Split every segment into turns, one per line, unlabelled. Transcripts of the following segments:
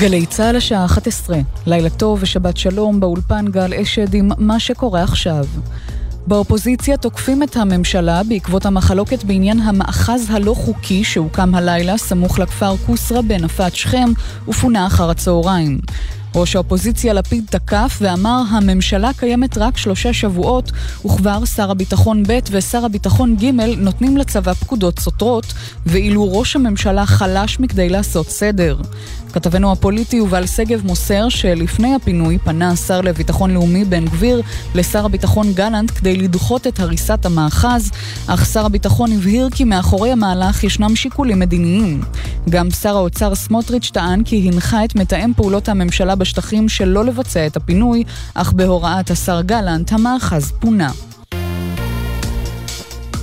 גלי צה"ל השעה 11, לילה טוב ושבת שלום באולפן גל אשד עם מה שקורה עכשיו. באופוזיציה תוקפים את הממשלה בעקבות המחלוקת בעניין המאחז הלא חוקי שהוקם הלילה סמוך לכפר כוסרא בנפת שכם ופונה אחר הצהריים. ראש האופוזיציה לפיד תקף ואמר הממשלה קיימת רק שלושה שבועות וכבר שר הביטחון ב' ושר הביטחון ג' נותנים לצבא פקודות סותרות ואילו ראש הממשלה חלש מכדי לעשות סדר. כתבנו הפוליטי יובל שגב מוסר שלפני הפינוי פנה השר לביטחון לאומי בן גביר לשר הביטחון גלנט כדי לדחות את הריסת המאחז, אך שר הביטחון הבהיר כי מאחורי המהלך ישנם שיקולים מדיניים. גם שר האוצר סמוטריץ' טען כי הנחה את מתאם פעולות הממשלה בשטחים שלא לבצע את הפינוי, אך בהוראת השר גלנט המאחז פונה.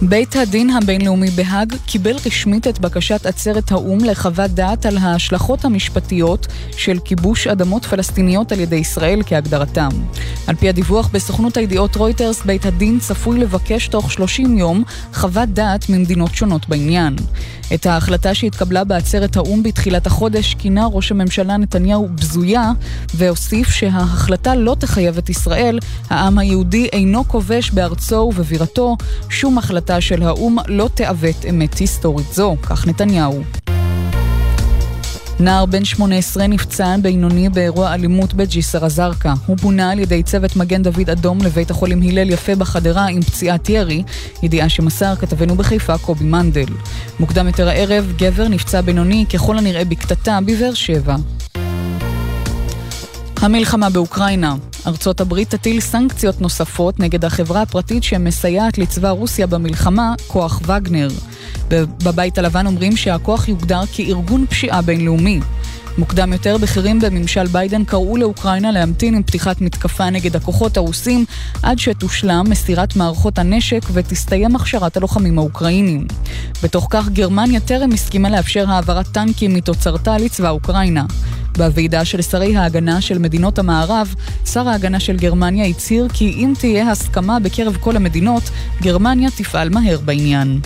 בית הדין הבינלאומי בהאג קיבל רשמית את בקשת עצרת האו"ם לחוות דעת על ההשלכות המשפטיות של כיבוש אדמות פלסטיניות על ידי ישראל כהגדרתם. על פי הדיווח בסוכנות הידיעות רויטרס, בית הדין צפוי לבקש תוך 30 יום חוות דעת ממדינות שונות בעניין. את ההחלטה שהתקבלה בעצרת האו"ם בתחילת החודש כינה ראש הממשלה נתניהו בזויה, והוסיף שההחלטה לא תחייב את ישראל, העם היהודי אינו כובש בארצו ובבירתו, שום החלטה של האו"ם לא תעוות אמת היסטורית זו, כך נתניהו. נער בן 18 נפצע בינוני באירוע אלימות בג'יסר א-זרקא. הוא פונה על ידי צוות מגן דוד אדום לבית החולים הלל יפה בחדרה עם פציעת ירי, ידיעה שמסר כתבנו בחיפה קובי מנדל. מוקדם יותר הערב, גבר נפצע בינוני ככל הנראה בקטטה בבאר שבע. המלחמה באוקראינה. ארצות הברית תטיל סנקציות נוספות נגד החברה הפרטית שמסייעת לצבא רוסיה במלחמה, כוח וגנר. בבית הלבן אומרים שהכוח יוגדר כארגון פשיעה בינלאומי. מוקדם יותר, בכירים בממשל ביידן קראו לאוקראינה להמתין עם פתיחת מתקפה נגד הכוחות הרוסים עד שתושלם מסירת מערכות הנשק ותסתיים הכשרת הלוחמים האוקראינים. בתוך כך, גרמניה טרם הסכימה לאפשר העברת טנקים מתוצרתה לצבא אוקראינה. בוועידה של שרי ההגנה של מדינות המערב, שר ההגנה של גרמניה הצהיר כי אם תהיה הסכמה בקרב כל המדינות, גרמניה תפעל מהר בעניין.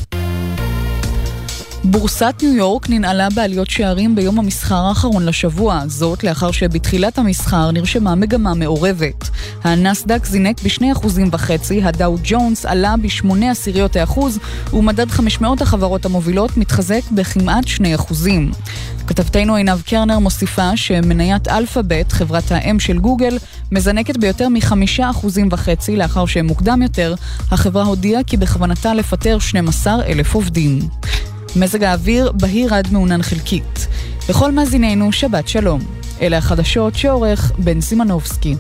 בורסת ניו יורק ננעלה בעליות שערים ביום המסחר האחרון לשבוע, זאת לאחר שבתחילת המסחר נרשמה מגמה מעורבת. הנסדק זינק ב-2.5%, הדאו ג'ונס עלה ב-8 עשיריות האחוז, ומדד 500 החברות המובילות מתחזק בכמעט 2%. כתבתנו עינב קרנר מוסיפה שמניית אלפאבית, חברת האם של גוגל, מזנקת ביותר מ-5.5% לאחר שמוקדם יותר, החברה הודיעה כי בכוונתה לפטר 12,000 עובדים. מזג האוויר בהיר עד מעונן חלקית. לכל מאזיננו, שבת שלום. אלה החדשות שעורך בן סימנובסקי.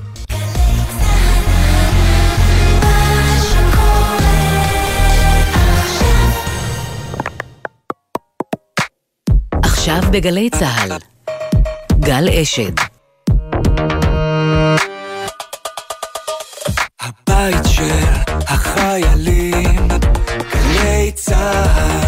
עכשיו בגלי צה"ל, גל אשד. הבית של החיילים, גלי צה"ל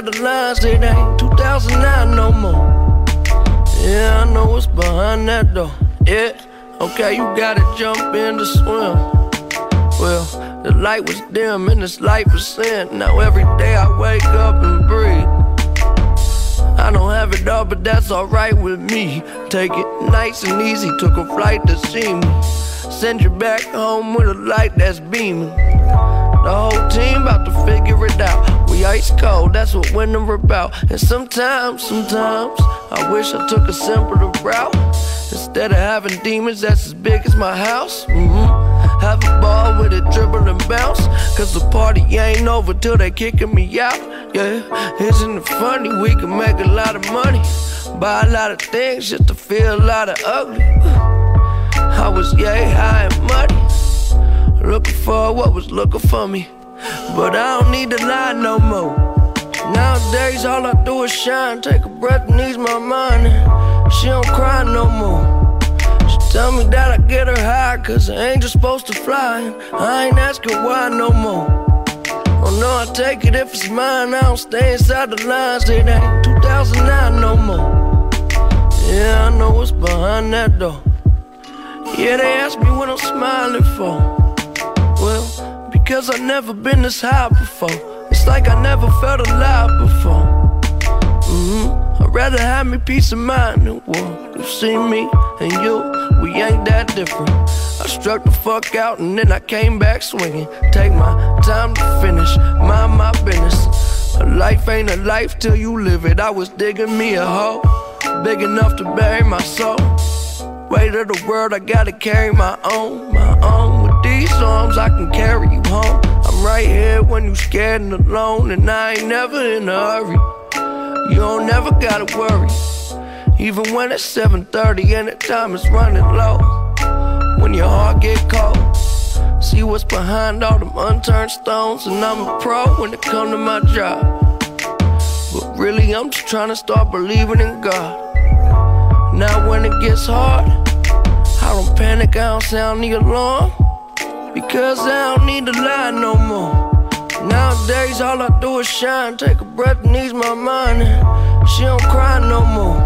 the lines. It ain't 2009 no more. Yeah, I know what's behind that door. Yeah, okay, you gotta jump in to swim. Well, the light was dim and this light was sin. Now every day I wake up and breathe. I don't have it all, but that's alright with me. Take it nice and easy, took a flight to see me. Send you back home with a light that's beaming. The whole team about to figure it out. Ice cold, that's what winter about. And sometimes, sometimes, I wish I took a simpler route. Instead of having demons that's as big as my house. Mm-hmm. Have a ball with it, dribble and bounce. Cause the party ain't over till they kicking me out. Yeah, isn't it funny? We can make a lot of money. Buy a lot of things just to feel a lot of ugly. I was yay high and muddy. Looking for what was looking for me. But I don't need to lie no more. Nowadays, all I do is shine. Take a breath and ease my mind. She don't cry no more. She tell me that I get her high, cause an angel's supposed to fly. I ain't asking why no more. Oh no, I take it if it's mine. I don't stay inside the lines. It ain't 2009 no more. Yeah, I know what's behind that door. Yeah, they ask me what I'm smiling for. Well, because I've never been this high before. It's like I never felt alive before. Mm-hmm. I'd rather have me peace of mind than war. You see me and you, we ain't that different. I struck the fuck out and then I came back swinging. Take my time to finish, mind my business. A life ain't a life till you live it. I was digging me a hole, big enough to bury my soul. Weight of the world, I gotta carry my own, my own. These arms, I can carry you home. I'm right here when you're scared and alone, and I ain't never in a hurry. You don't never gotta worry. Even when it's 7:30 and the time is running low. When your heart get cold, see what's behind all them unturned stones. And I'm a pro when it come to my job. But really, I'm just trying to start believing in God. Now when it gets hard, I don't panic, I don't sound the alarm. Because I don't need to lie no more. Nowadays, all I do is shine. Take a breath and ease my mind. She don't cry no more.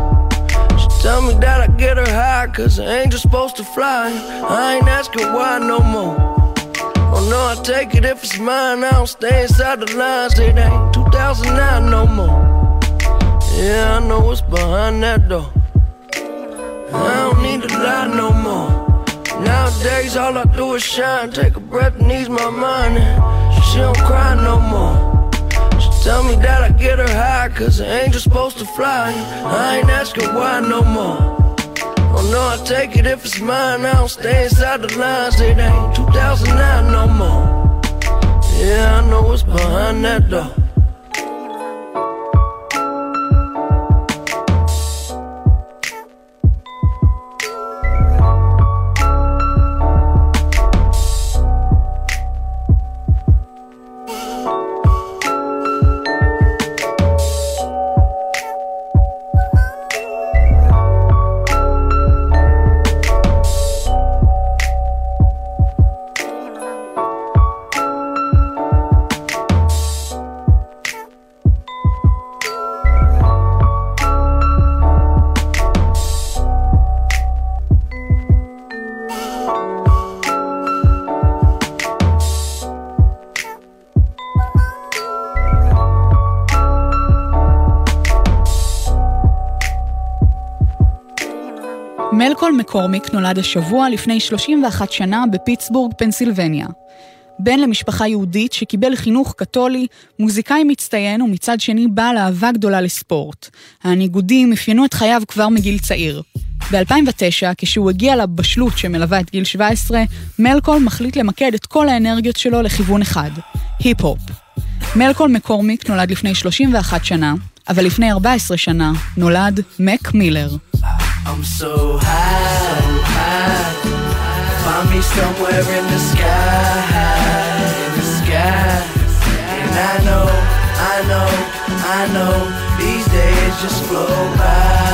She tell me that I get her high, cause an angel's supposed to fly. I ain't asking why no more. Oh no, I take it if it's mine. I don't stay inside the lines. It ain't 2009 no more. Yeah, I know what's behind that door. I don't need to lie no more. Nowadays, all I do is shine. Take a breath and ease my mind she don't cry no more. She tell me that I get her high, cause an angel's supposed to fly. I ain't asking why no more. Oh no, I take it if it's mine. I don't stay inside the lines. It ain't 2009 no more. Yeah, I know what's behind that door.
מקורמיק נולד השבוע לפני 31 שנה בפיטסבורג, פנסילבניה. בן למשפחה יהודית שקיבל חינוך קתולי, מוזיקאי מצטיין ומצד שני בעל אהבה גדולה לספורט. הניגודים אפיינו את חייו כבר מגיל צעיר. ב-2009, כשהוא הגיע לבשלות שמלווה את גיל 17, מלקול מחליט למקד את כל האנרגיות שלו לכיוון אחד, היפ-הופ. מלקול מקורמיק נולד לפני 31 שנה, אבל לפני 14 שנה נולד מק מילר. I'm so high, high. Find me somewhere in the sky, in the sky. And I know, I know, I know, these days just flow by,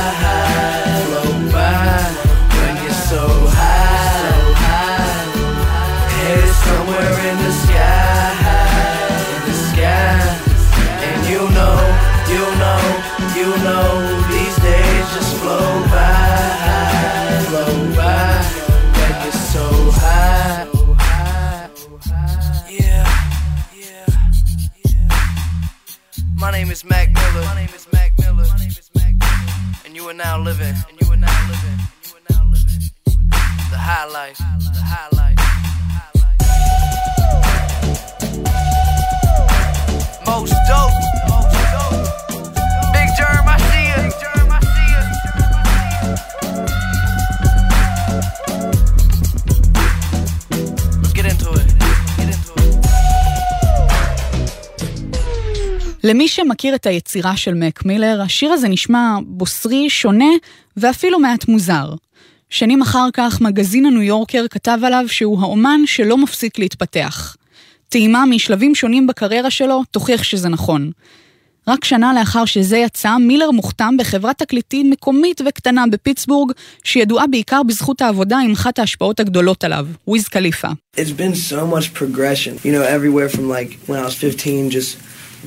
My name is Mac Miller. My
name is Mac Miller. My name is Mac Miller. And you are now living. And you are now living. And you are now living. The high life. The high life. The high life. Most dope.
למי שמכיר את היצירה של מק מילר, השיר הזה נשמע בוסרי, שונה ואפילו מעט מוזר. שנים אחר כך, מגזין הניו יורקר כתב עליו שהוא האומן שלא מפסיק להתפתח. טעימה משלבים שונים בקריירה שלו תוכיח שזה נכון. רק שנה לאחר שזה יצא, מילר מוכתם בחברת תקליטים מקומית וקטנה בפיטסבורג, שידועה בעיקר בזכות העבודה עם אחת ההשפעות הגדולות עליו, וויז קליפה.
It's been so much progression, you know, everywhere from like when I was 15, just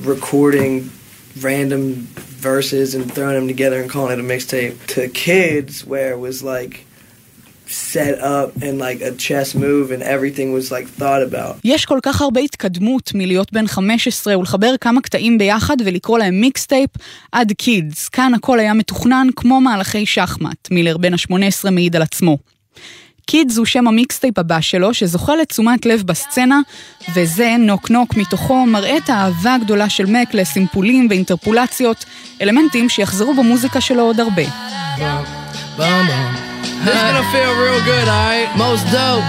recording random verses and throwing them together and calling it a mixtape, to kids where it was like set up and like a chess move and everything was like thought about.
יש כל כך הרבה התקדמות מלהיות בן 15 ולחבר כמה קטעים ביחד ולקרוא להם מיקסטייפ עד קידס. כאן הכל היה מתוכנן כמו מהלכי שחמט, מילר בן ה-18 מעיד על עצמו. קידס הוא שם המיקסטייפ הבא שלו, שזוכה לתשומת לב בסצנה, וזה, נוק נוק מתוכו, מראה את האהבה הגדולה של מק לסימפולים ואינטרפולציות, אלמנטים שיחזרו במוזיקה שלו עוד הרבה.
This gonna feel real good, alright? Most dope.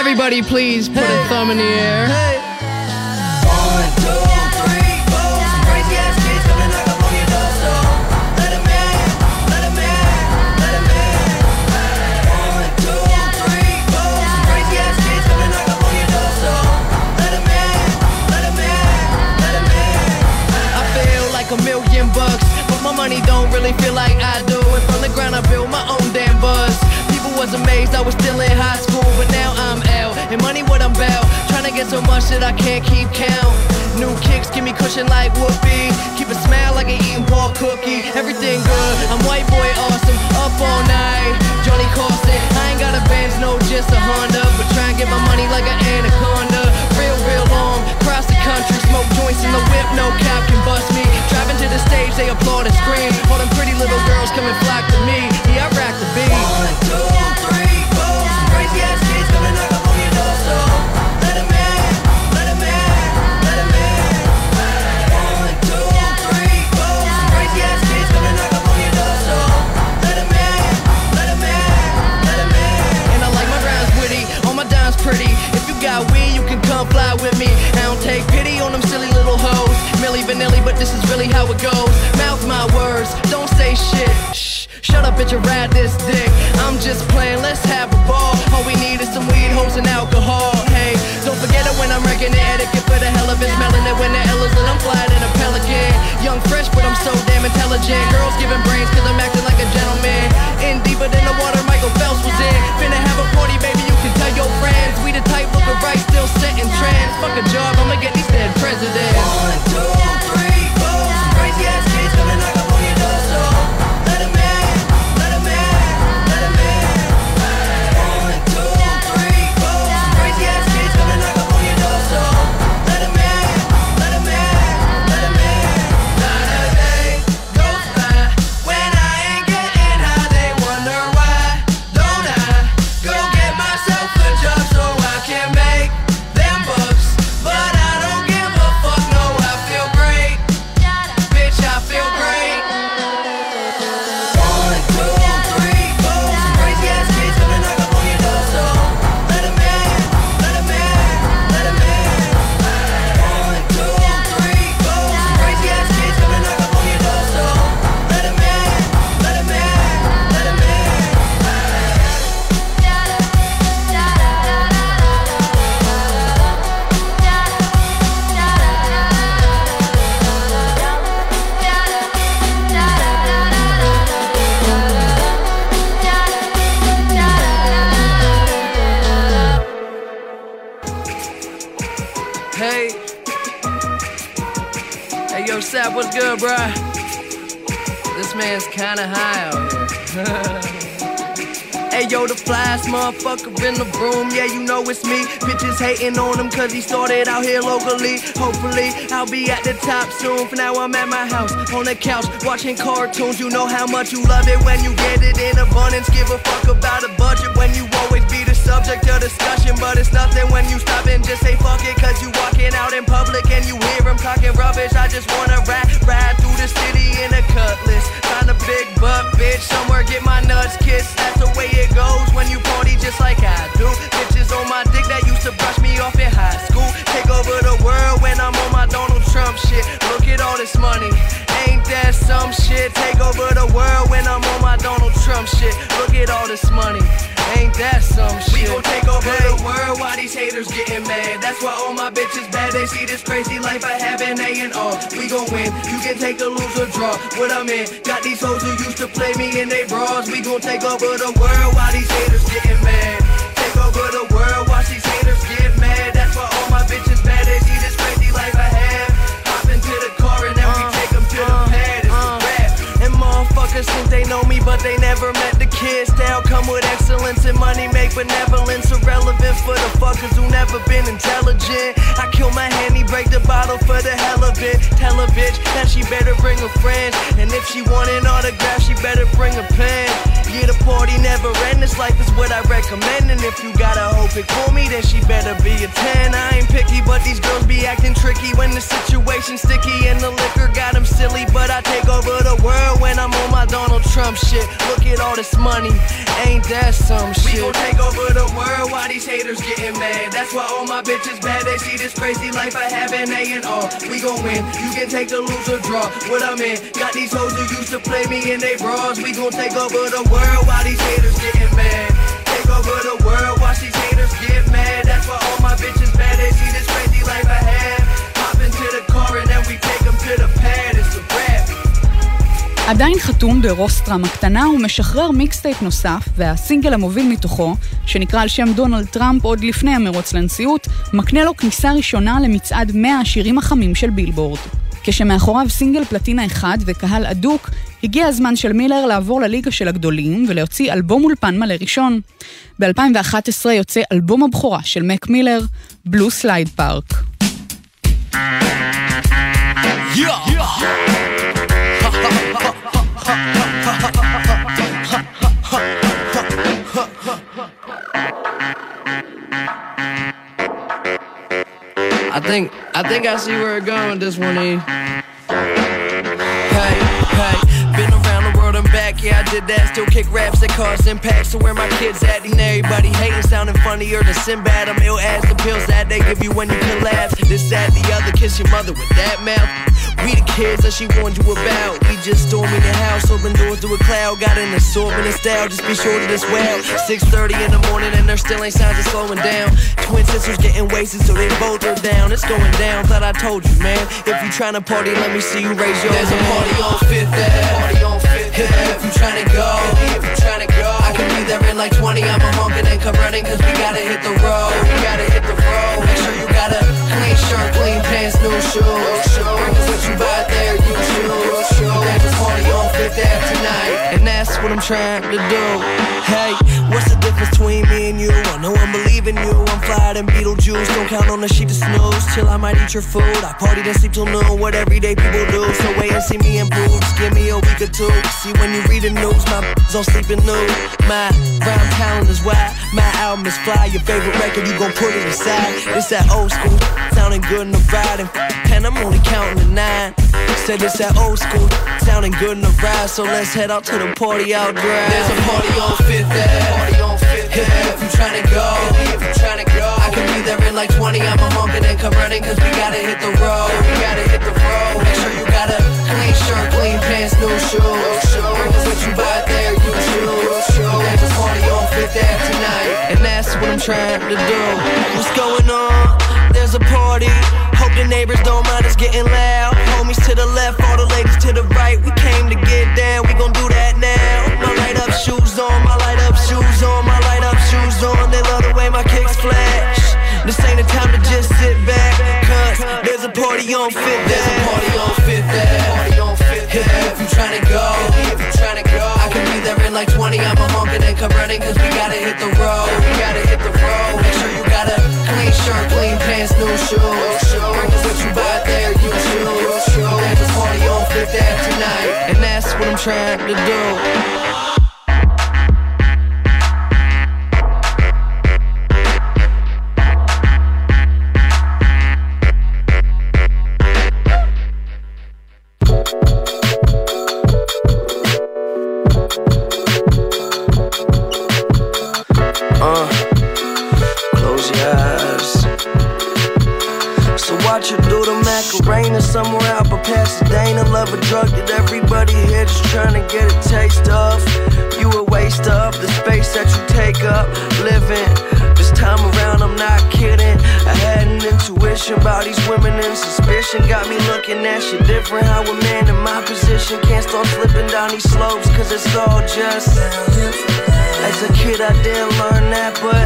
Everybody please put a thumb in the air. One, money don't really feel like I do. And from the ground I built my own damn buzz. People was amazed I was still in high school, but now I'm out. And money what I'm about, trying to get so much that I can't keep count. New kicks give me cushion like whoopee. Keep a smile like an eating pork cookie. Everything good, I'm white boy awesome. Up all night, Johnny Carson. I ain't got a Benz, no, just a Honda. But try and get my money like an anaconda. Cross the country. Smoke joints in the whip, no cap can bust me. Driving to the stage, they applaud and scream. All them pretty little girls come and flock to me. Yeah, I rack the beat. One, two, three, four. Crazy ass kids intelligent. Girls giving brains, cause I'm acting like a gentleman. In deeper than the water Michael Phelps was in. Finna have a party, baby, you can tell your friends. We the type looking right, still setting trends. Fuck a job, I'ma get these dead presidents. Yo, what's good, bruh? This man's kinda high here. Hey yo, the flyest motherfucker in the room, yeah, you know it's me. Bitches hating on him cause he started out here locally. Hopefully, I'll be at the top soon. For now, I'm at my house, on the couch, watching cartoons. You know how much you love it when you get it in abundance. Give a fuck about a budget when you always be the subject of discussion. But it's nothing when you stop and just say fuck it cause you walking out in public and you hear him talking rubbish. I just wanna rap, ride through the city in a cutlass. Find a big butt, bitch, somewhere get my nuts kissed. That's the way it goes when you party just like I do. Bitches on my dick that used to brush me off in high school. Take over the world when I'm on my Donald Trump shit. Look at all this money. Ain't that some shit? Take over the world when I'm on my Donald Trump shit. Look at all this money. Ain't that some shit? We gon' take over hey. the world while these haters getting mad. That's why all my bitches bad. They see this crazy life I have in A and R. We gon' win. You can take a lose or draw. What I'm in. Got these hoes who used to play me in they bras. We gon' take over the world while these haters getting mad. Take over the world while these haters get motherfuckers think they know me, but they never met the kid. Style come with excellence and money make benevolence irrelevant for the fuckers who never been intelligent. I kill my handy, break the bottle for the hell of it. Tell a bitch that she better bring a friend. And if she want an autograph, she better bring a pen. Yeah, the party never end. This life is what I recommend. And if you got a hope it for me, then she better be a 10. I ain't picky, but these girls be acting tricky when the situation's sticky and the liquor got them silly. But I Trump shit. Look at all this money, ain't that some shit? We gon' take over the world while these haters getting mad. That's why all my bitches bad. They see this crazy life I have in A and R. We gon' win. You can take the lose or draw. What I'm in. Got these hoes who used to play me in they bras. We gon' take over the world while these haters getting mad. Take over the world while these haters get mad. That's why all my bitches bad. They see this crazy life I have. Hop into the car and
עדיין חתום ברוסטרם הקטנה ומשחרר מיקסטייפ נוסף, והסינגל המוביל מתוכו, שנקרא על שם דונלד טראמפ עוד לפני המרוץ לנשיאות, מקנה לו כניסה ראשונה למצעד 100 השירים החמים של בילבורד. כשמאחוריו סינגל פלטינה אחד וקהל אדוק, הגיע הזמן של מילר לעבור לליגה של הגדולים ולהוציא אלבום אולפן מלא ראשון. ב-2011 יוצא אלבום הבכורה של מק מילר, בלו סלייד פארק.
I think I think I see where it going with this one, E. Hey, hey, been around the world and back, yeah, I did that. Still kick raps that cause impact. So where my kids at? And everybody hating, sounding funnier than Sinbad. I'm ill as the pills that they give you when you collapse. This, that, the other, kiss your mother with that mouth. We the kids that she warned you about. We just storming the house, open doors to a cloud. Got an assortment of style, just be sure to this well. 6:30 in the morning and there still ain't signs of slowing down. Twin sisters getting wasted, so they both are down. It's going down. Thought I told you, man. If you tryna party, let me see you raise your There's hand. a party on Fifth Ave. Party on Fifth Ave. If you tryna go, if you tryna go, I can be there in like 20. I'm a honkin' and come running, cause we gotta hit the road. What I'm trying to do. Hey, what's the difference between me and you? I know I'm believing you. I'm fly than Beetlejuice. Don't count on the sheep to snooze. Till I might eat your food. I party then sleep till noon. What everyday people do. So wait and see me improve. Just give me a week or two. See when you read the news, my b****s on sleeping nude. My rhyme talent is why my album is fly. Your favorite record, you gon' put it aside. It's that old school, sounding good in the ride. And, and I'm only counting to nine. Said it's that old school, sounding good in the ride. So let's head out to the party out drive. There's a party on Fifth Ave. If you tryna go, if you tryna go, I can be there in like 20. I'm a honkin' and come running, cause we gotta hit the road. We gotta hit the road. Make sure you got a clean shirt, clean pants, new shoes. Cause what you buy there, you choose. There's a party on Fifth Ave tonight. And that's what I'm trying to do. What's going on? There's a party. Hope the neighbors don't mind us getting loud. Homies to the left, all the ladies to the right. We came to get down, we gon' do that now. My light up shoes on, my my kicks flash. This ain't the time to just sit back, cause there's a party on Fifth. There's a party on Fifth Ave. Party on Fifth Ave. If you tryna go, if you tryna go, I can be there in like 20 on my honking and come running cause we gotta hit the road. We gotta hit the road. Make sure you got a clean shirt, clean pants, new shoes. Bring what you buy there, you choose. There's a party on Fifth Ave tonight, and that's what I'm trying to do. Somewhere out but Pasadena. Love a drug that everybody here just trying to get a taste of. You a waste of the space that you take up living. This time around, I'm not kidding. I had an intuition about these women and suspicion. Got me looking at shit different. How a man in my position can't start slipping down these slopes, cause it's all just. As a kid, I didn't learn that, but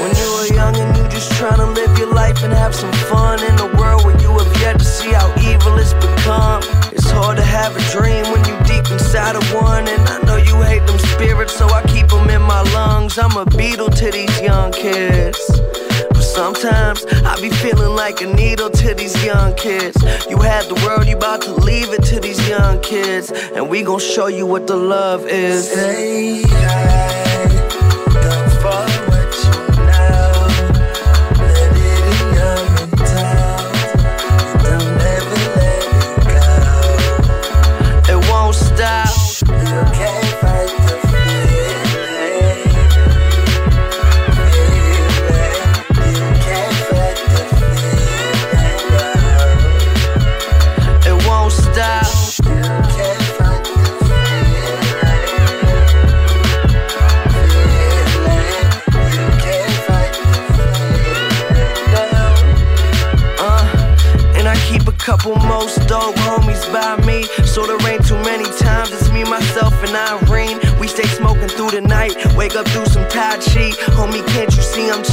when you were young and you just trying to live your life and have some fun in a world where you have yet to see how evil it's become. It's hard to have a dream when you deep inside of one. And I know you hate them spirits, so I keep them in my lungs. I'm a beetle to these young kids. Sometimes I be feeling like a needle to these young kids. You had the world, you about to leave it to these young kids. And we gon' show you what the love is. Say Couple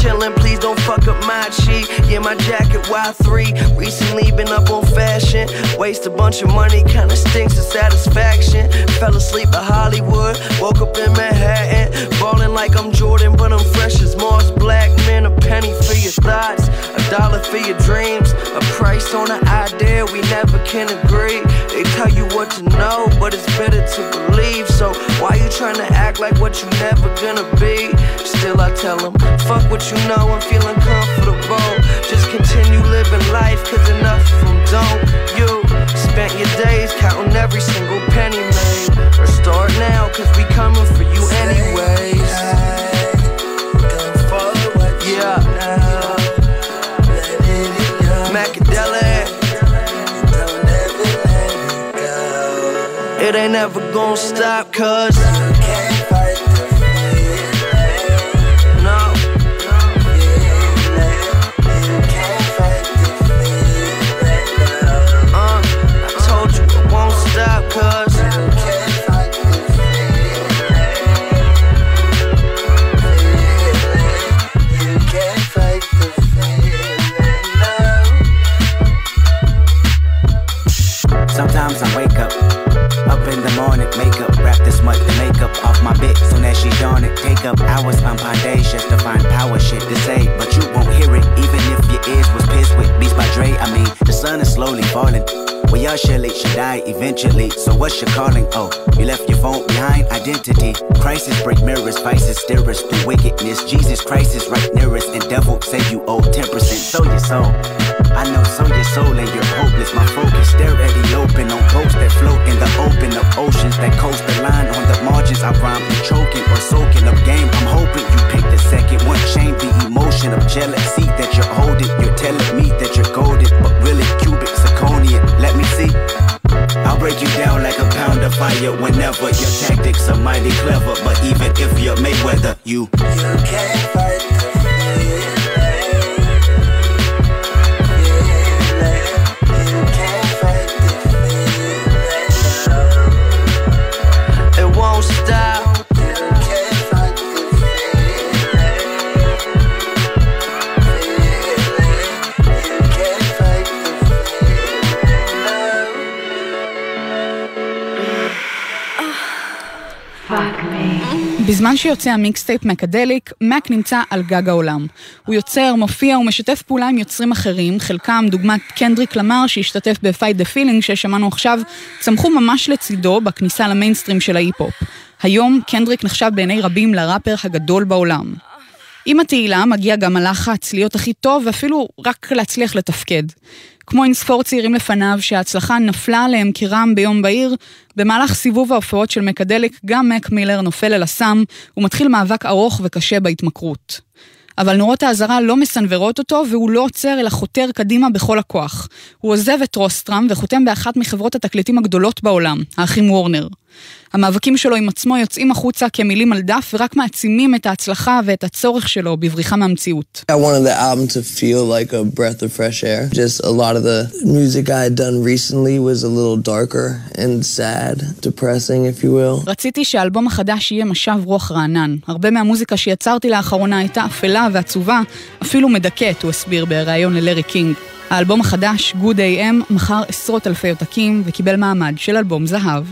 chillin'? Please don't fuck up my chi. Yeah, my jacket Y3. Recently been up on fashion. Waste a bunch of money, kinda stinks of satisfaction. Fell asleep at Hollywood, woke up in Manhattan. Ballin' like I'm Jordan, but I'm fresh as Mars Black. Man, a penny for your thoughts, a dollar for your dreams, a price on an idea we never can agree. They tell you what to know, but it's better to believe. So why you trying to act like what you never gonna be? Still, I tell them, fuck what you know, I'm feeling comfortable. Just continue living life, cause enough of them don't. You spent your days counting every single penny made. Or start now, cause we coming for you anyways. Yeah. Macadelic. It ain't never gonna stop, cause.
Up hours on foundations to find power shit to say, but you won't hear it, even if your ears was pissed with beats by Dre. I mean, the sun is slowly falling. We all surely should die eventually. So what's your calling? Oh, you left your phone behind. Identity, crisis break mirrors, vices steer us through wickedness. Jesus Christ is right near us, and devil say you owe 10%. So your soul. I know so your soul and you're hopeless. My focus stare at the open on boats that float in the
שיוצא המיקסטייפ מקדליק, מק נמצא על גג העולם. הוא יוצר, מופיע ומשתף פעולה עם יוצרים אחרים, חלקם, דוגמת קנדריק למר שהשתתף ב-Fight the Feeling ששמענו עכשיו, צמחו ממש לצידו בכניסה למיינסטרים של ההיפ-הופ. היום קנדריק נחשב בעיני רבים לראפר הגדול בעולם. עם התהילה מגיע גם הלחץ להיות הכי טוב ואפילו רק להצליח לתפקד. כמו אין ספור צעירים לפניו שההצלחה נפלה עליהם כרעם ביום בהיר, במהלך סיבוב ההופעות של מקדליק גם מק מילר נופל אל הסם ומתחיל מאבק ארוך וקשה בהתמכרות. אבל נורות האזהרה לא מסנוורות אותו והוא לא עוצר אלא חותר קדימה בכל הכוח. הוא עוזב את רוסטרם וחותם באחת מחברות התקליטים הגדולות בעולם, האחים וורנר. המאבקים שלו עם עצמו יוצאים החוצה כמילים על דף ורק מעצימים את ההצלחה ואת הצורך שלו בבריחה מהמציאות.
I wanted the album to feel like a breath of fresh air. Just a lot of the music I had done recently was a little darker and sad, depressing if you will.
רציתי שהאלבום החדש יהיה משב רוח רענן. הרבה מהמוזיקה שיצרתי לאחרונה הייתה אפלה ועצובה, אפילו מדכאת, הוא הסביר בריאיון ללארי קינג. האלבום החדש, Good AM, מכר עשרות אלפי עותקים וקיבל מעמד של אלבום זהב.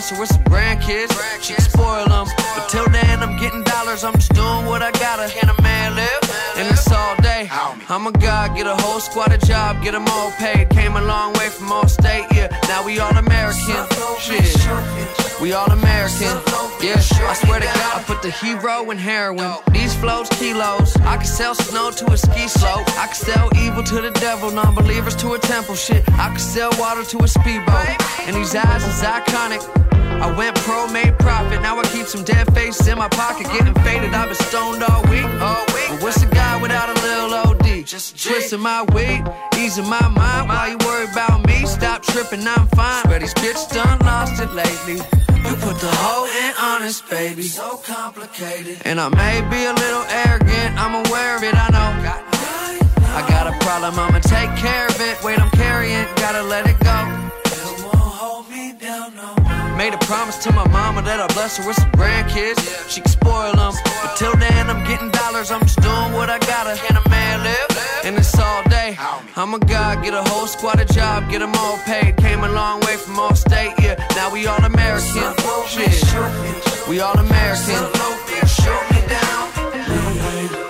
Bless her with some grandkids. She spoil them. But till then, I'm getting dollars. I'm just doing what I gotta. Can a man live? And it's all day. I'm a god, get a whole squad a job, get them all paid. Came a long way from all state, yeah. Now we all American. Shit. We all American. Yeah, I swear to God, I put the hero in heroin. These flows, kilos. I can sell snow to a ski slope. I can sell evil to the devil, non believers to a temple. Shit, I can sell water to a speedboat. And these eyes is iconic. I went pro, made profit. Now I keep some dead faces in my pocket, getting faded. I've been stoned all week. All week. But what's a guy without a little OD? Just twisting my weed, easing my mind. Why you worry about me? Stop tripping, I'm fine. But these bitches done lost it lately. You put the whole in honest, baby. So complicated. And I may be a little arrogant, I'm aware of it, I know. I got a problem, I'ma take care of it. Wait, I'm carrying, gotta let it go. Made a promise to my mama that I'll bless her with some grandkids. She can spoil them. But till then, I'm getting dollars. I'm just doing what I gotta. Can a man live? And it's all day. I'm a god, get a whole squad a job, get them all paid. Came a long way from all state, yeah. Now we all American. Shit. We all American. Shoot me down.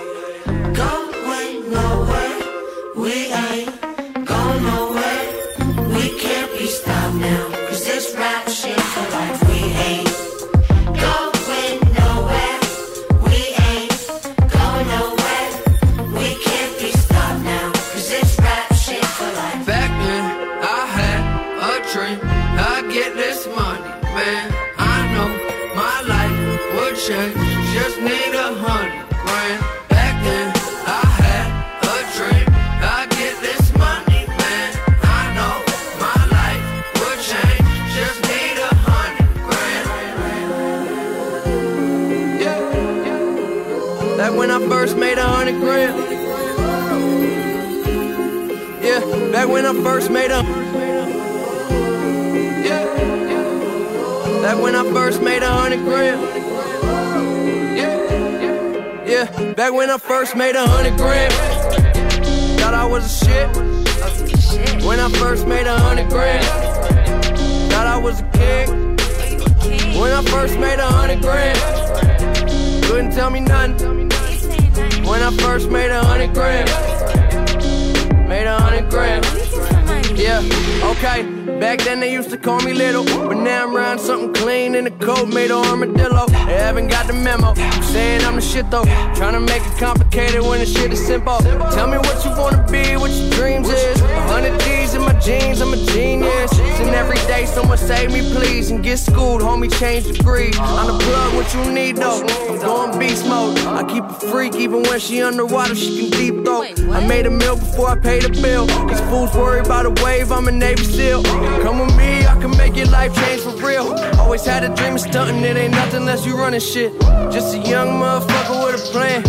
Underwater, she can deep throw. I made a meal before I paid the bill. These fools worry about a wave, I'm a Navy SEAL. Come with me, I can make your life change for real. Always had a dream of stunting, it ain't nothing less. you running shit. Just a young motherfucker with a plan.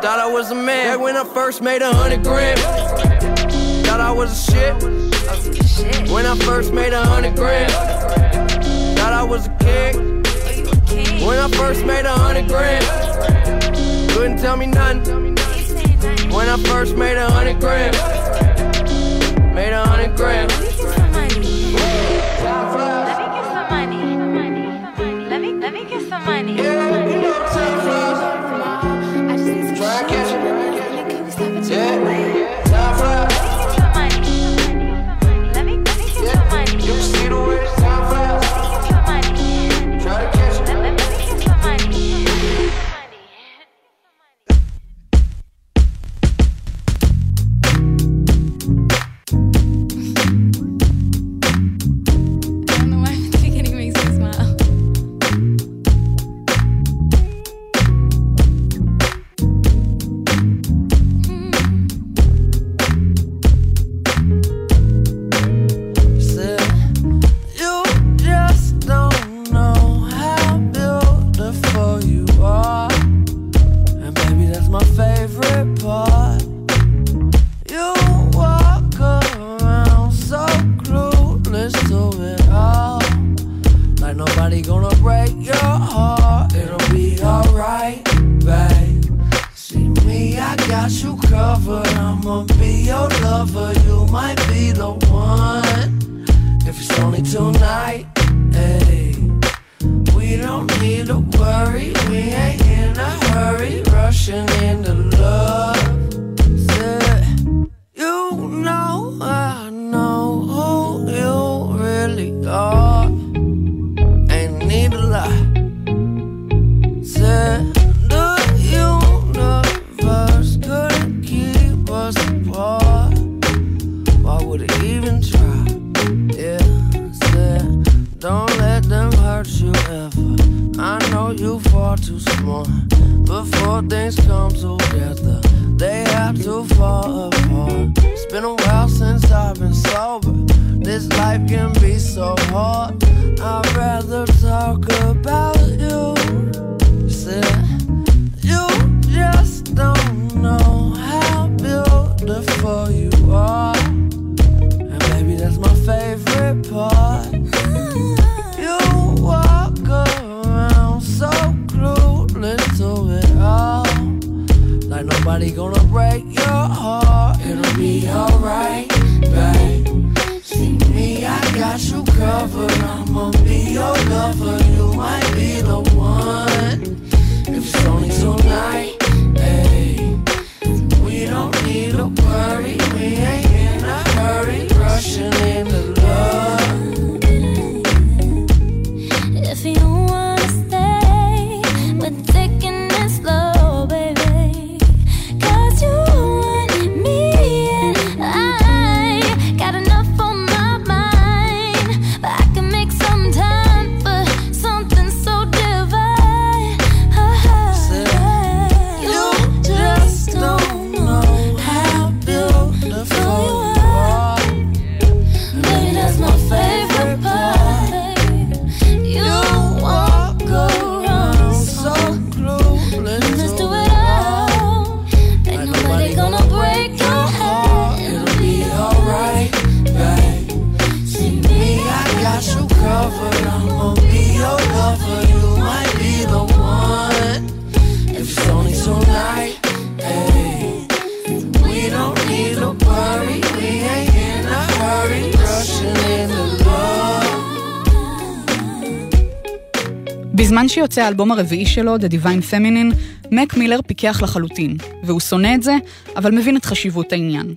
Thought I was a man Back when I first made a hundred grand. Thought I was a shit. When I first made a hundred grand. Thought I was a king. When I first made a hundred grand couldn't tell me nothing. When I first made a hundred grand, made a hundred grand.
Let me get some money. Let me, let me get some money.
Yeah.
בזמן שיוצא האלבום הרביעי שלו, The Divine Feminine, מק מילר פיקח לחלוטין, והוא שונא את זה, אבל מבין את חשיבות העניין.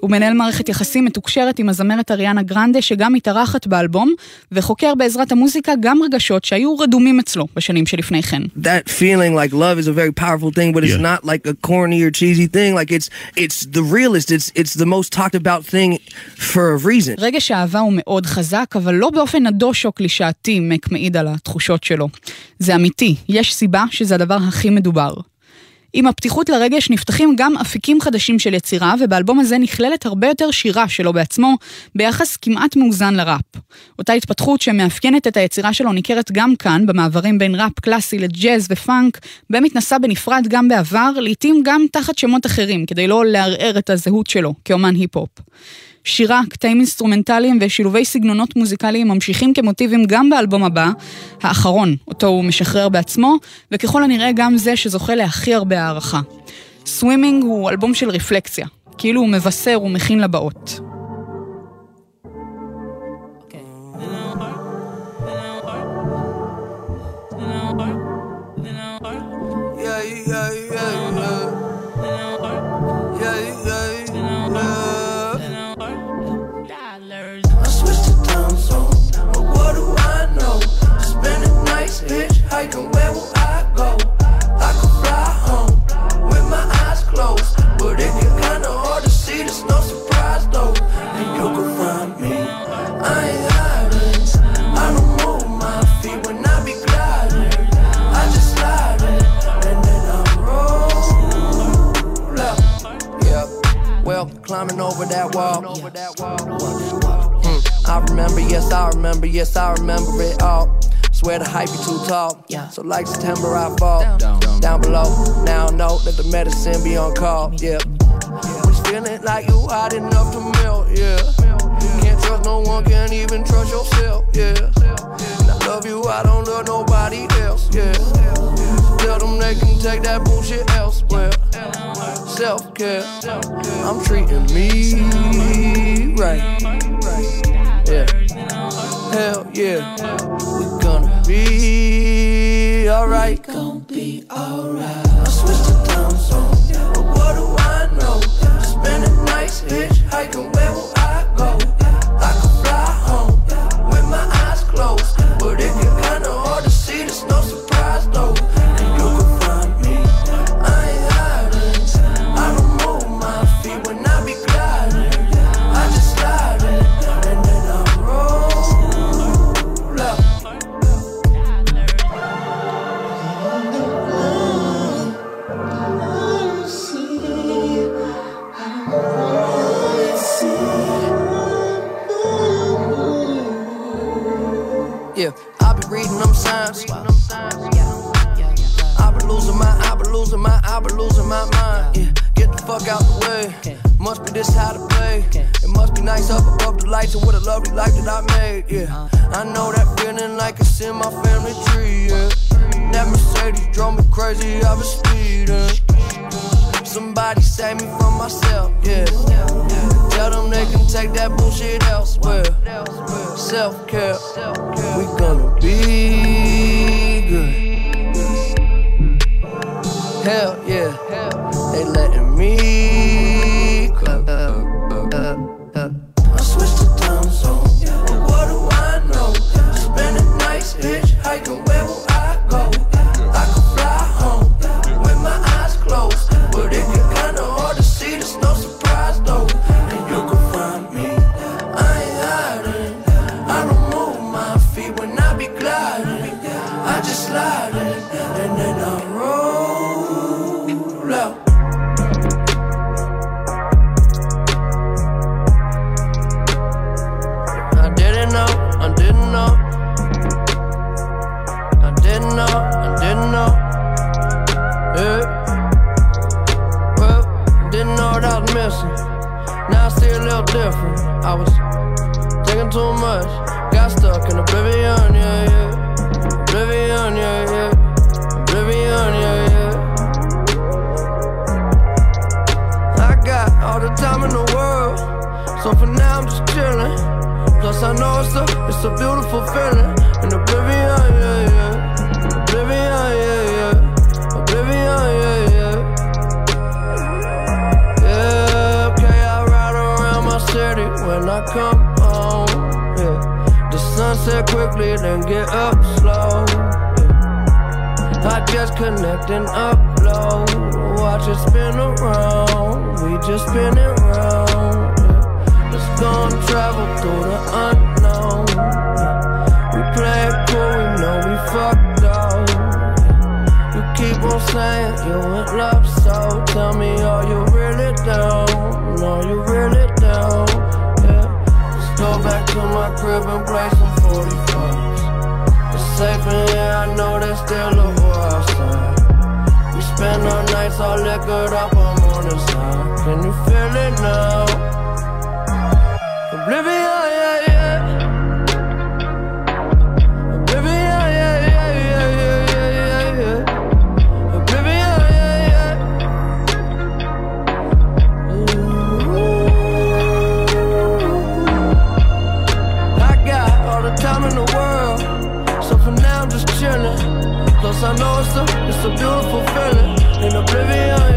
הוא מנהל מערכת יחסים מתוקשרת עם הזמרת אריאנה גרנדה, שגם מתארחת באלבום, וחוקר בעזרת המוזיקה גם רגשות שהיו רדומים אצלו בשנים שלפני כן.
That feeling like love is a very powerful thing, but it's
yeah.
not like a corny or cheesy thing, like it's, it's the realest, it's, it's the most talked about thing for a reason.
רגש האהבה הוא מאוד חזק, אבל לא באופן נדוש או קלישאתי, מק מעיד על התחושות שלו. זה אמיתי, יש סיבה שזה הדבר הכי מדובר. עם הפתיחות לרגש נפתחים גם אפיקים חדשים של יצירה, ובאלבום הזה נכללת הרבה יותר שירה שלו בעצמו, ביחס כמעט מאוזן לראפ. אותה התפתחות שמאפיינת את היצירה שלו ניכרת גם כאן, במעברים בין ראפ קלאסי לג'אז ופאנק, בהם התנסה בנפרד גם בעבר, לעתים גם תחת שמות אחרים, כדי לא לערער את הזהות שלו כאומן היפ-הופ. שירה, קטעים אינסטרומנטליים ושילובי סגנונות מוזיקליים ממשיכים כמוטיבים גם באלבום הבא, האחרון, אותו הוא משחרר בעצמו, וככל הנראה גם זה שזוכה להכי הרבה הערכה. סווימינג הוא אלבום של רפלקציה, כאילו הוא מבשר ומכין לבאות.
So like September, I fall down, below. Now I know that the medicine be on call. Yeah. Yeah, I be reading them signs. I be losing my, I be losing my, I be losing my mind. Yeah, get the fuck out the way. Must be this how to play. It must be nice up above the lights and what a lovely life that I made. Yeah, I know that feeling like it's in my family tree. Yeah, that Mercedes drove me crazy. I was speeding. Somebody save me from myself. Yeah, tell them they can take that bullshit elsewhere. Self care, we gonna be good. Hell yeah, when I come home. Yeah. The sunset quickly, then get up slow. Yeah. I just connect and upload. Watch it spin around. We just spin it round. Yeah. Let's go and travel through the unknown. We play it cool, we know we fucked up. You keep on saying you in love, so tell me, are you really down? Are you really? Crib and play some 45s. It's safe in here, I know there's still a war outside. We spend our nights all liquored up, I'm on the side. Can you feel it now? Oblivion, it's a, beautiful feeling. In oblivion,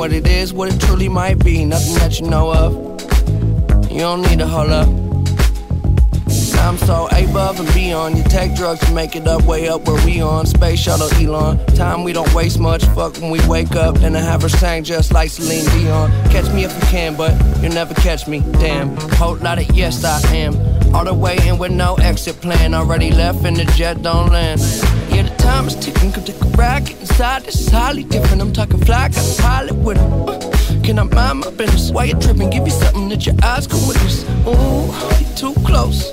what it is, what it truly might be. Nothing that you know of. You don't need to hold up. I'm so above and beyond. You take drugs to make it up, way up where we on. Space shuttle Elon. Time we don't waste much. Fuck when we wake up. Then I have her sang just like Celine Dion. Catch me if you can, but you'll never catch me. Damn. Whole lot of yes, I am. All the way in with no exit plan. Already left and the jet don't land. Time is ticking. Come take a. Get inside. Is highly different. I'm talking fly. Got a pilot with him. Uh, can I mind my business? Why you tripping? Give you something that your eyes can witness. Ooh, you too close.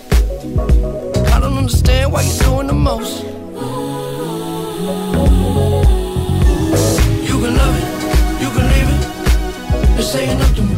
I don't understand why you're doing the most. You can love it, you can leave it. This ain't nothing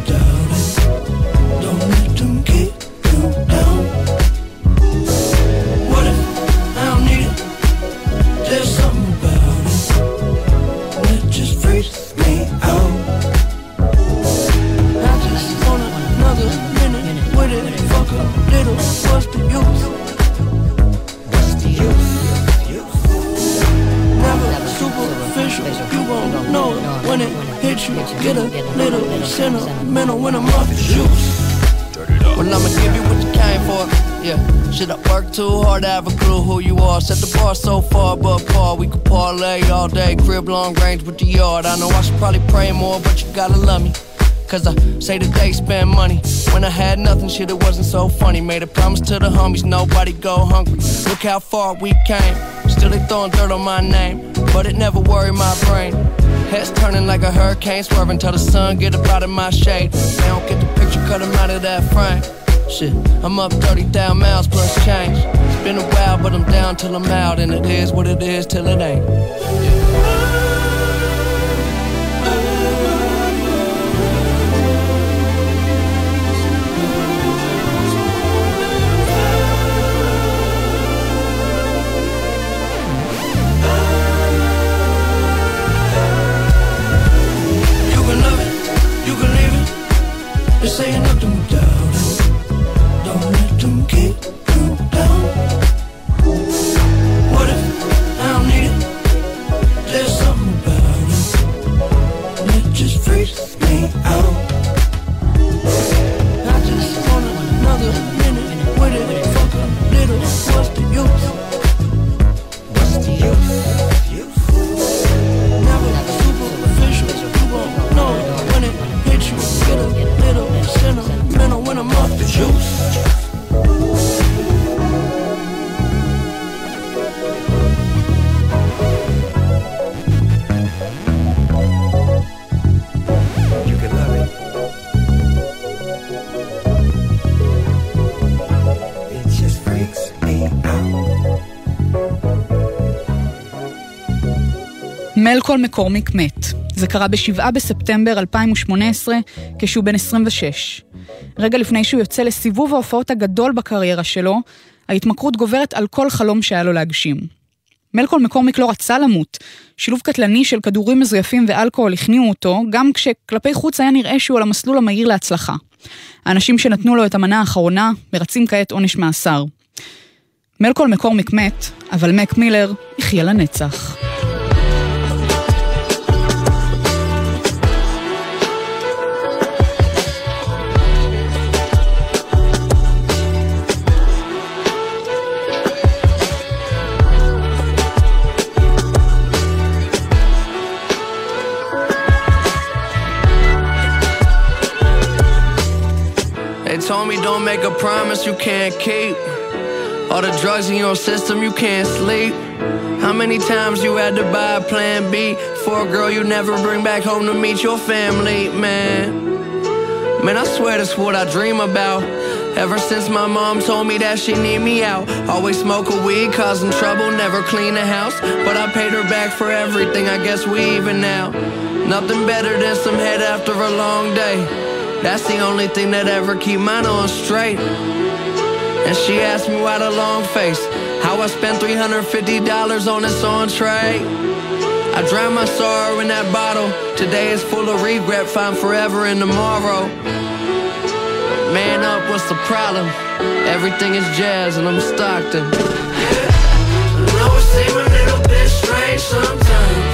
Cause I say that they spend money. When I had nothing, shit, it wasn't so funny. Made a promise to the homies, nobody go hungry. Look how far we came. Still they throwing dirt on my name. But it never worried my brain. Heads turning like a hurricane, swerving till the sun get up out of my shade. They don't get the picture, cut 'em out of that frame. Shit, I'm up 30,000 miles plus change. It's been a while, but I'm down till I'm out. And it is what it is till it ain't. You Ain't nothing
מלקול מקורמיק מת. זה קרה ב-7 בספטמבר 2018, כשהוא בן 26. רגע לפני שהוא יוצא לסיבוב ההופעות הגדול בקריירה שלו, ההתמכרות גוברת על כל חלום שהיה לו להגשים. מלקול מקורמיק לא רצה למות. שילוב קטלני של כדורים מזויפים ואלכוהול הכניעו אותו, גם כשכלפי חוץ היה נראה שהוא על המסלול המהיר להצלחה. האנשים שנתנו לו את המנה האחרונה מרצים כעת עונש מאסר. מלקול מקורמיק מת, אבל מק מילר יחיה לנצח.
Told me don't make a promise you can't keep. All the drugs in your system, you can't sleep. How many times you had to buy a plan B for a girl you never bring back home to meet your family, man? Man, I swear that's what I dream about. Ever since my mom told me that she need me out. Always smoke a weed, causing trouble, never clean the house. But I paid her back for everything, I guess we even now. Nothing better than some head after a long day. That's the only thing that ever keep mine on straight. And she asked me why the long face. How I spent $350 on this entree. I drown my sorrow in that bottle. Today is full of regret, find forever in tomorrow. Man up, what's the problem? Everything is jazz and I'm Stockton. Yeah, I know it seems a little bit strange sometimes.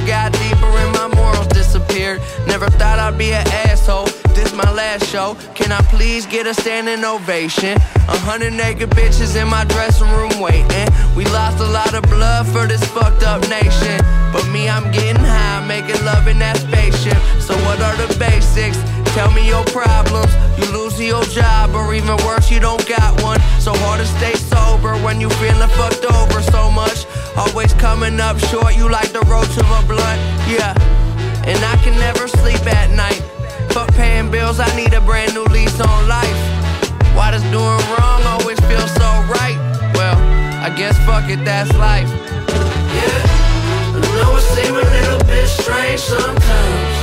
Cash got deeper and my morals disappeared. Never thought I'd be an asshole. This my last show. Can I please get a standing ovation? A hundred naked bitches in my dressing room waiting. We lost a lot of blood for this fucked up nation. But me, I'm getting high, making love in that spaceship. So what are the basics? Tell me your problems. You losing your job, or even worse, you don't got one. So hard to stay sober when you feeling fucked over so much. Always coming up short, you like the roach of a blunt. Yeah, and I can never sleep at night. Fuck paying bills, I need a brand new lease on life. Why does doing wrong always feel so right? Well, I guess fuck it, that's life. Yeah, I know it seems a little bit strange sometimes.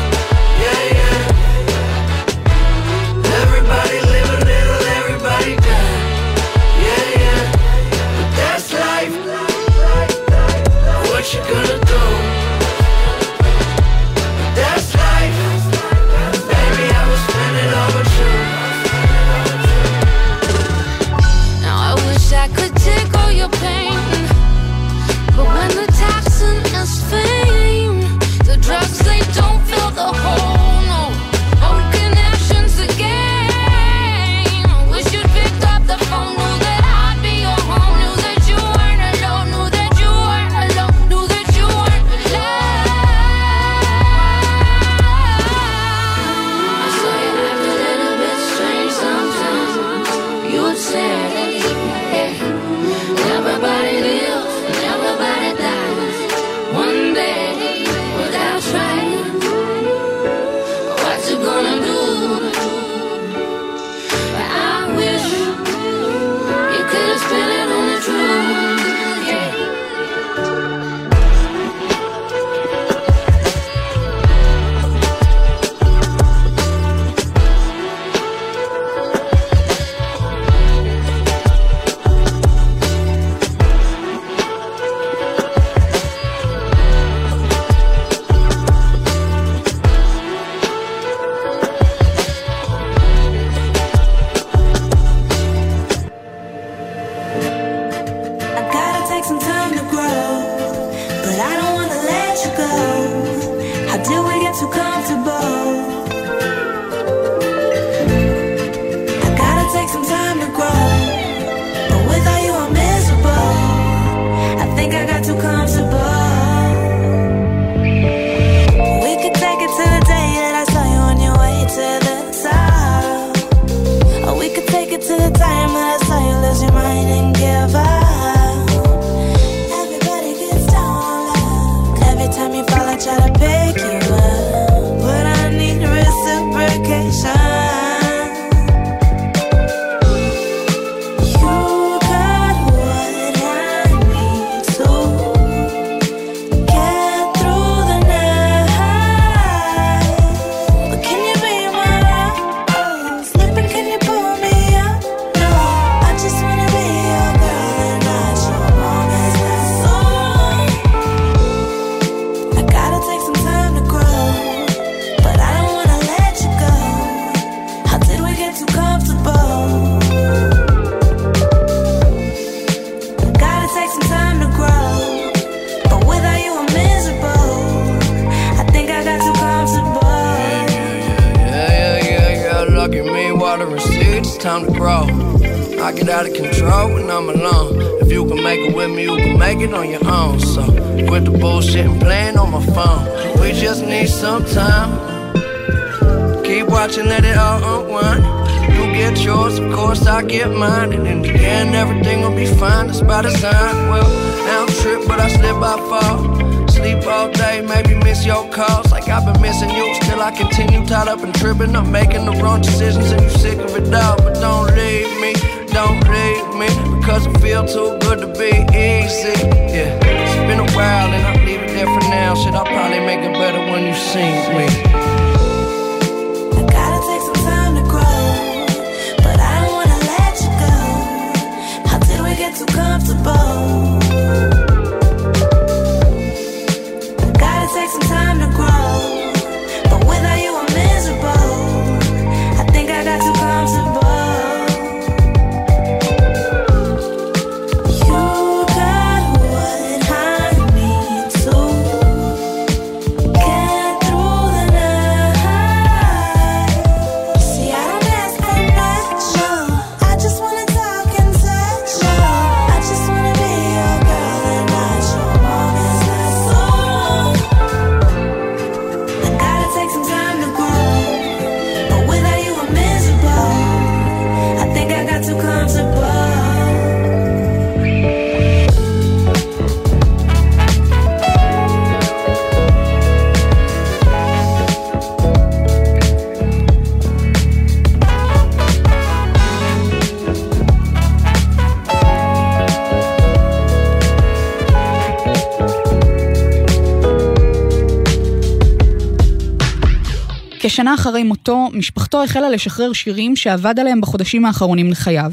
כשנה אחרי מותו, משפחתו החלה לשחרר שירים שעבד עליהם בחודשים האחרונים לחייו.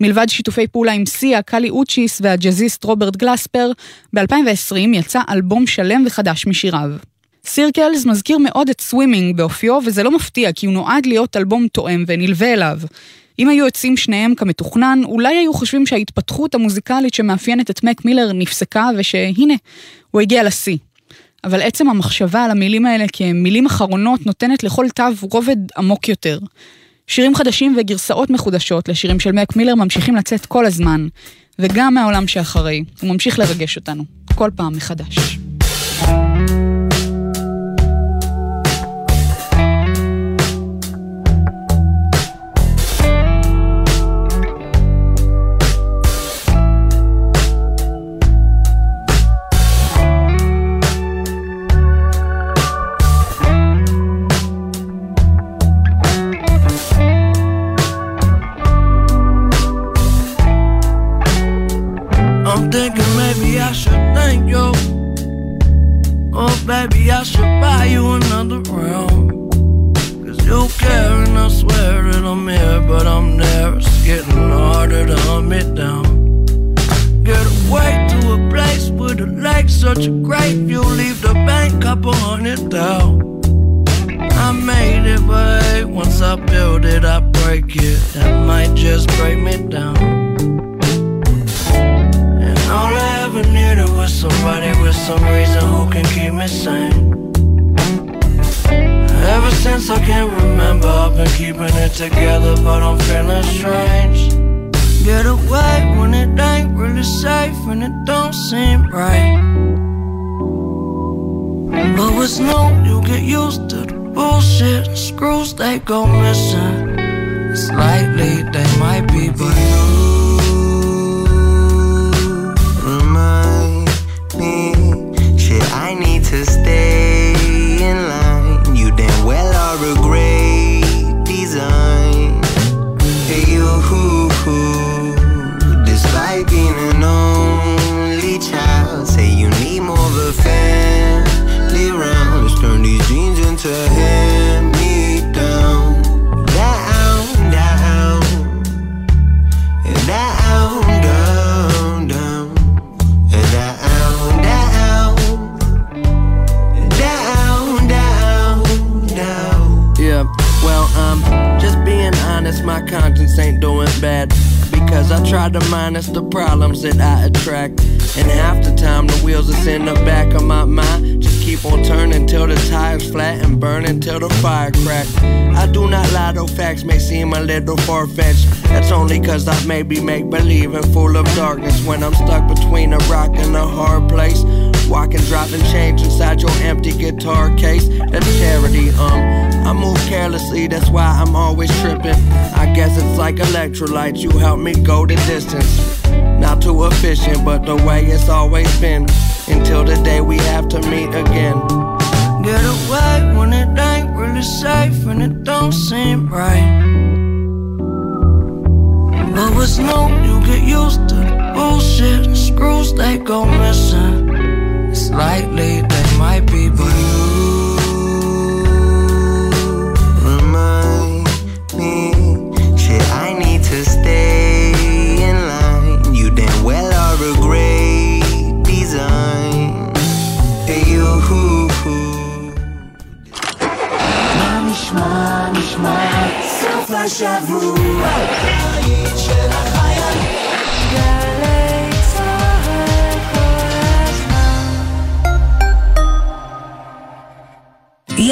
מלבד שיתופי פעולה עם סיה, קאלי אוצ'יס והג'אזיסט רוברט גלספר, ב-2020 יצא אלבום שלם וחדש משיריו. סירקלס מזכיר מאוד את סווימינג באופיו, וזה לא מפתיע, כי הוא נועד להיות אלבום תואם ונלווה אליו. אם היו יוצאים שניהם כמתוכנן, אולי היו חושבים שההתפתחות המוזיקלית שמאפיינת את מק מילר נפסקה, ושהנה, הוא הגיע לשיא. אבל עצם המחשבה על המילים האלה כמילים אחרונות נותנת לכל תו רובד עמוק יותר. שירים חדשים וגרסאות מחודשות לשירים של מק מילר ממשיכים לצאת כל הזמן, וגם מהעולם שאחרי, הוא ממשיך לרגש אותנו, כל פעם מחדש. Try to minus the problems that I attract. And half the time, the wheels that's in the back of my mind just keep on turning till the tires flat and burning till the fire crack. I do not lie, though facts may seem a little far fetched. That's only cause I maybe make believe and full of darkness when I'm stuck between a rock and a hard place. Walking, dropping change inside your empty guitar case. That's charity, um. I move carelessly, that's why I'm always tripping. I guess it's like electrolytes, you help me go the distance. Not too efficient, but the way it's always been. Until the day we have to meet again. Get away when it ain't really safe and it don't seem right. But what's new, you get used to the bullshit. Screws they go missing. Slightly they might be, but
Remind me, shit, I need to stay in line. You damn well are a great design. Hey, you.
מה נשמע, נשמע, סוף השבוע,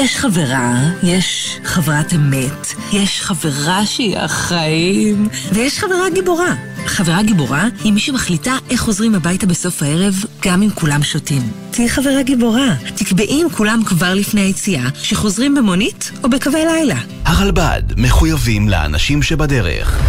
יש חברה, יש חברת אמת, יש חברה שהיא החיים, ויש חברה גיבורה. חברה גיבורה היא מי שמחליטה איך חוזרים הביתה בסוף הערב, גם אם כולם שותים. תהיי חברה גיבורה. תקבעי עם כולם כבר לפני היציאה, שחוזרים במונית או בקווי לילה.
הרלב"ד מחויבים לאנשים שבדרך.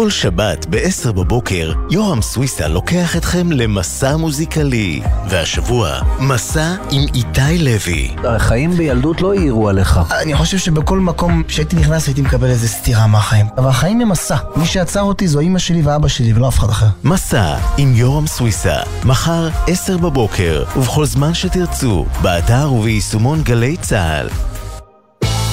כל שבת ב-10 בבוקר, יורם סוויסה לוקח אתכם למסע מוזיקלי. והשבוע, מסע עם איתי לוי.
החיים בילדות לא העירו עליך.
אני חושב שבכל מקום שהייתי נכנס הייתי מקבל איזה סטירה מהחיים. אבל החיים הם מסע. מי שעצר אותי זו אימא שלי ואבא שלי ולא אף אחד אחר.
מסע עם יורם סוויסה, מחר 10 בבוקר, ובכל זמן שתרצו, באתר וביישומון גלי צה"ל.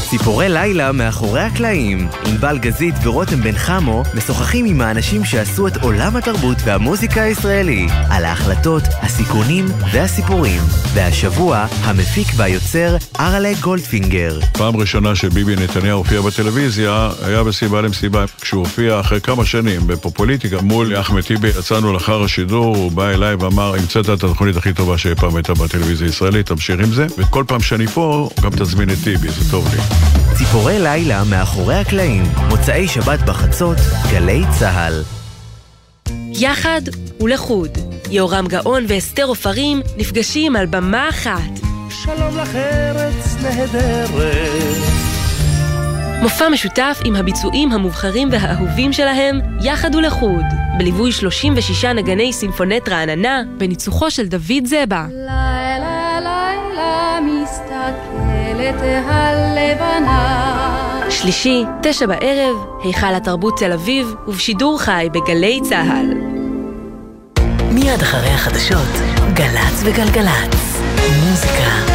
ציפורי לילה מאחורי הקלעים. ענבל גזית ורותם בן חמו משוחחים עם האנשים שעשו את עולם התרבות והמוזיקה הישראלי, על ההחלטות, הסיכונים והסיפורים. והשבוע, המפיק והיוצר ארלה גולדפינגר.
פעם ראשונה שביבי נתניהו הופיע בטלוויזיה היה בסיבה למסיבה. כשהוא הופיע אחרי כמה שנים בפופוליטיקה מול אחמד טיבי, יצאנו לאחר השידור, הוא בא אליי ואמר, המצאת את התוכנית הכי טובה שאי פעם הייתה בטלוויזיה הישראלית, תמשיך עם זה, וכל פעם שאני פה, גם תזמין את טיבי, זה טוב לי.
ציפורי לילה מאחורי הקלעים, מוצאי שבת בחצות, גלי צה"ל.
יחד ולחוד, יהורם גאון ואסתר עופרים נפגשים על במה אחת.
שלום לך ארץ נהדרת.
מופע משותף עם הביצועים המובחרים והאהובים שלהם, יחד ולחוד, בליווי 36 נגני סימפונט רעננה, בניצוחו של דוד זבה.
לילה לילה מסתכלת הלבנה
שלישי, תשע בערב, היכל התרבות תל אביב, ובשידור חי בגלי צה"ל.
מיד אחרי החדשות, גל"צ וגלגלצ. מוזיקה